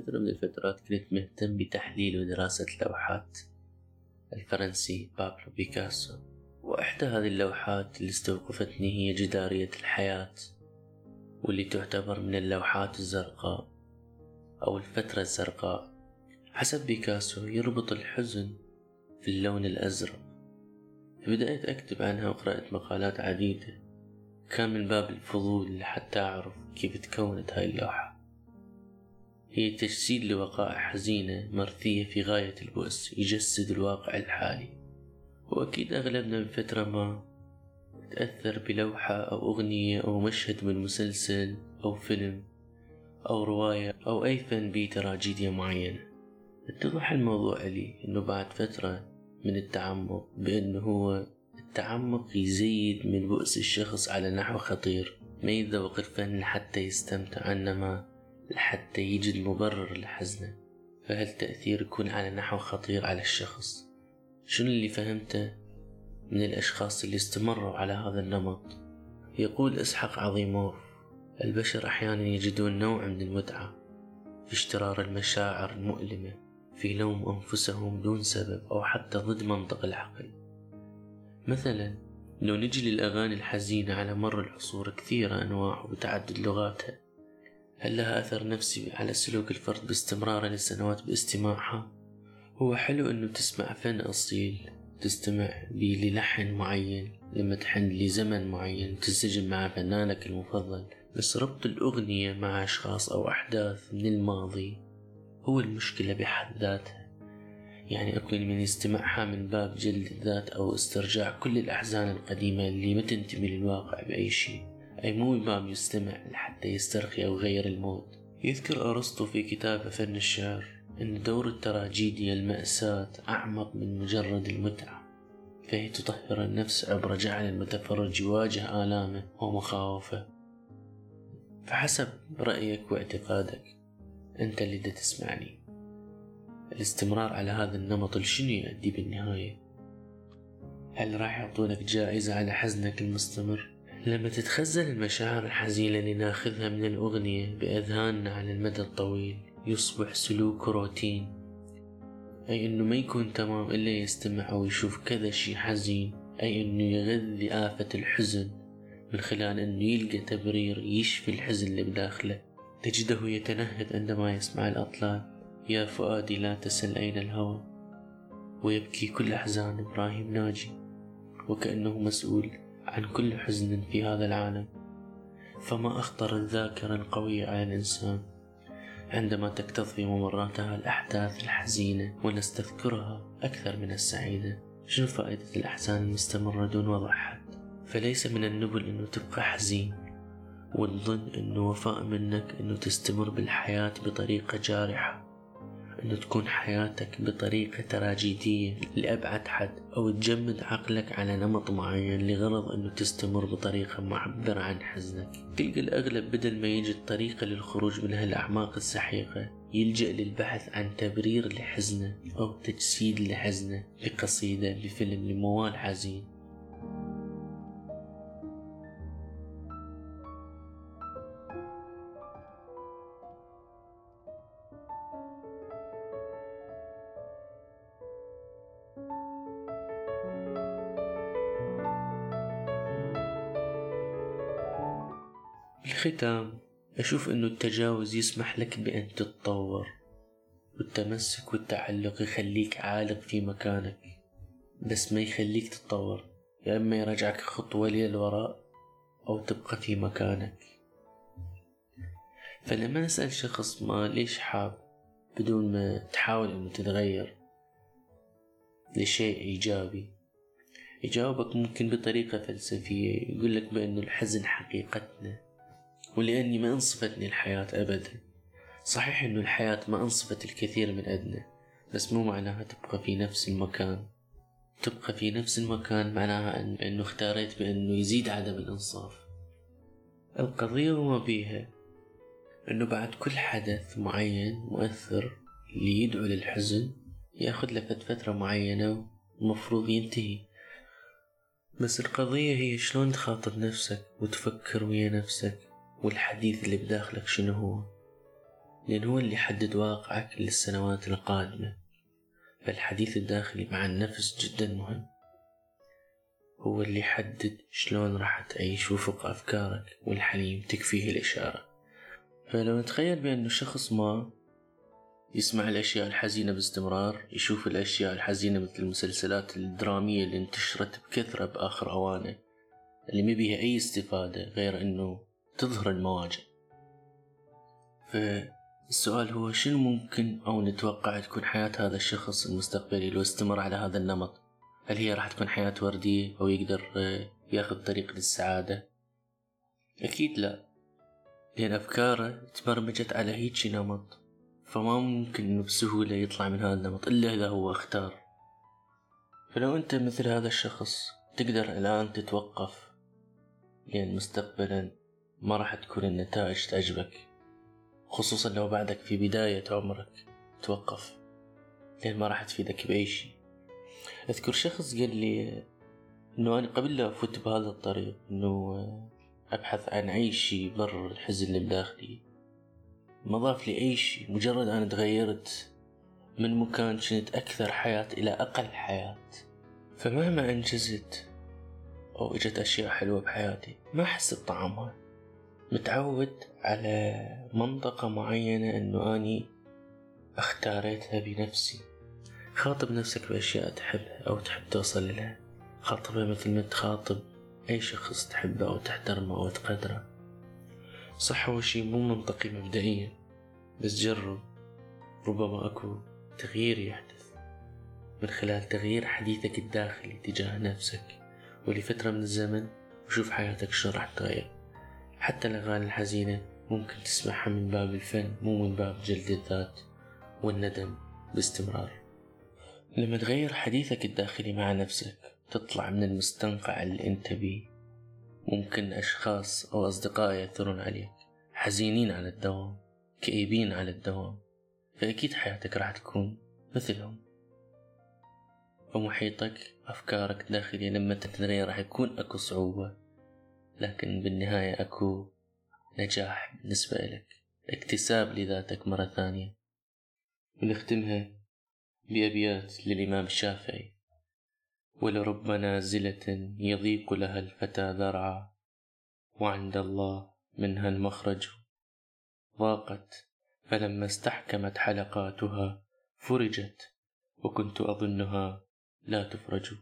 فترة من الفترات كنت مهتم بتحليل ودراسة لوحات الفرنسي بابلو بيكاسو وإحدى هذه اللوحات اللي استوقفتني هي جدارية الحياة واللي تعتبر من اللوحات الزرقاء أو الفترة الزرقاء. حسب بيكاسو يربط الحزن في اللون الأزرق. فبدأت أكتب عنها وقرأت مقالات عديدة. كان من باب الفضول لحتى أعرف كيف تكونت هاي اللوحة. هي تجسيد لوقائع حزينة مرثية في غاية البؤس يجسد الواقع الحالي. وأكيد أغلبنا من فترة ما تأثر بلوحة أو أغنية أو مشهد من مسلسل أو فيلم أو رواية أو أي فن بيه تراجيديا معينة. اتضح الموضوع لي أنه بعد فترة من التعمق بأنه هو التعمق يزيد من بؤس الشخص على نحو خطير. ما يذوق الفن لحتى يستمتع إنما لحتى يجد مبرر لحزنه فهالتأثير يكون على نحو خطير على الشخص؟ شنو اللي فهمته من الأشخاص اللي استمروا على هذا النمط؟ يقول إسحاق عظيموف البشر أحيانا يجدون نوع من المتعة في اشترار المشاعر المؤلمة في لوم أنفسهم دون سبب أو حتى ضد منطق العقل. مثلا لو نجي للأغاني الحزينة على مر العصور كثيرة أنواع وبتعدد لغاتها هل لها أثر نفسي على سلوك الفرد باستمراره لسنوات باستماعها؟ هو حلو إنه تسمع فن أصيل تستمع بيه للحن معين لما تحن لزمن معين تنسجم مع فنانك المفضل بس ربط الأغنية مع أشخاص أو أحداث من الماضي هو المشكلة بحد ذاتها يعني أكون من يستمعها من باب جلد الذات أو استرجاع كل الأحزان القديمة اللي ما تنتمي للواقع بأي شيء أي مو باب يستمع لحتى يسترخي أو يغير المود. يذكر أرسطو في كتابه فن الشعر أن دور التراجيديا المأساة أعمق من مجرد المتعة فهي تطهر النفس عبر جعل المتفرج يواجه آلامه ومخاوفه. فحسب رأيك واعتقادك أنت اللي تسمعني. الاستمرار على هذا النمط لشنو يؤدي بالنهاية؟ هل راح يعطونك جائزة على حزنك المستمر؟ لما تتخزن المشاعر الحزينة اللي ناخذها من الأغنية بأذهاننا على المدى الطويل يصبح سلوك روتين. أي أنه ما يكون تمام إلا يستمع أو يشوف كذا شي حزين أي أنه يغذي آفة الحزن من خلال أنه يلقى تبرير يشفي الحزن اللي بداخله. تجده يتنهد عندما يسمع الأطلال يا فؤادي لا تسل أين الهوى؟ ويبكي كل أحزان إبراهيم ناجي وكأنه مسؤول عن كل حزن في هذا العالم. فما أخطر الذاكرة القوية على الإنسان عندما تكتظ ممراتها الأحداث الحزينة ونستذكرها أكثر من السعيدة. شنو فائدة الأحزان المستمرة دون وضع حد؟ فليس من النبل أنه تبقى حزين وتظن أنه وفاء منك أنه تستمر بالحياة بطريقة جارحة. أنه تكون حياتك بطريقة تراجيدية لأبعد حد أو تجمد عقلك على نمط معين لغرض أنه تستمر بطريقة معبرة عن حزنك. تلقى الأغلب بدل ما يجد طريقة للخروج من هالأعماق السحيقة يلجأ للبحث عن تبرير لحزنه أو تجسيد لحزنه بقصيدة بفيلم لموال حزين. بالختام أشوف أنه التجاوز يسمح لك بأن تتطور والتمسك والتعلق يخليك عالق في مكانك بس ما يخليك تتطور. يا إما يرجعك خطوة للوراء أو تبقى في مكانك. فلما نسأل شخص ما ليش حاب بدون ما تحاول أنه تتغير لشيء إيجابي يجاوبك ممكن بطريقة فلسفية. يقول لك بأنه الحزن حقيقتنا. ولأني ما أنصفتني الحياة أبدا. صحيح أنه الحياة ما أنصفت الكثير من أدنى بس مو معناها تبقى في نفس المكان. تبقى في نفس المكان معناها أن أنه اختاريت بأنه يزيد عدم الإنصاف. القضية وما بيها أنه بعد كل حدث معين مؤثر اللي يدعو للحزن ياخذ له فترة معينة ومفروض ينتهي. بس القضية هي شلون تخاطب نفسك وتفكر ويا نفسك. والحديث اللي بداخلك شنو هو؟ لأن هو اللي يحدد واقعك للسنوات القادمة. فالحديث الداخلي مع النفس جدا مهم. هو اللي يحدد شلون راح تعيش وفق أفكارك والحليم تكفيه الإشارة. فلو نتخيل بأنه شخص ما يسمع الأشياء الحزينة باستمرار يشوف الأشياء الحزينة مثل المسلسلات الدرامية اللي انتشرت بكثرة بآخر أوانه اللي ما بيها أي استفادة غير أنه تظهر المواجع. فالسؤال هو شنو ممكن أو نتوقع تكون حياة هذا الشخص المستقبلي لو استمر على هذا النمط؟ هل هي راح تكون حياة وردية أو يقدر ياخذ طريق للسعادة؟ أكيد لا لأن أفكاره تبرمجت على هيك نمط فما ممكن إنه بسهولة يطلع من هذا النمط إلا إذا هو اختار. فلو أنت مثل هذا الشخص تقدر الآن تتوقف لأن مستقبلا ما راح تكون النتائج تعجبك خصوصا لو بعدك في بداية عمرك توقف لأن ما راح تفيدك بأي شيء. أذكر شخص قال لي إنه أنا قبل لا أفوت بهذا الطريق إنه أبحث عن أي شيء يبرر الحزن اللي بداخلي. ما ضاف لي أي شيء مجرد أنا تغيرت من مكان كنت أكثر حياة إلى أقل حياة. فمهما أنجزت أو إجت أشياء حلوة بحياتي ما أحس بطعمها. متعود على منطقة معينة أنه أني اختاريتها بنفسي. خاطب نفسك بأشياء تحبها أو تحب توصل لها خاطبها مثل ما تخاطب أي شخص تحبه أو تحترمه أو تقدره. صح هو شي مو منطقي مبدئيا بس جرب. ربما أكو تغيير يحدث. من خلال تغيير حديثك الداخلي تجاه نفسك ولفترة من الزمن وشوف حياتك شلون راح تتغير حتى الأغاني الحزينة ممكن تسمعها من باب الفن مو من باب جلد الذات والندم باستمرار. لما تغير حديثك الداخلي مع نفسك تطلع من المستنقع اللي أنت بيه. ممكن أشخاص أو أصدقاء يأثرون عليك حزينين على الدوام كئيبين على الدوام. فأكيد حياتك راح تكون مثلهم. ومحيطك أفكارك الداخلية لما تتغير راح يكون أكو صعوبة. لكن بالنهاية أكو نجاح بالنسبة لك اكتساب لذاتك مرة ثانية. ونختمها بأبيات للإمام الشافعي. ولرب نازلة يضيق لها الفتى ذرعا وعند الله منها المخرج. ضاقت فلما استحكمت حلقاتها فرجت. وكنت أظنها لا تفرج.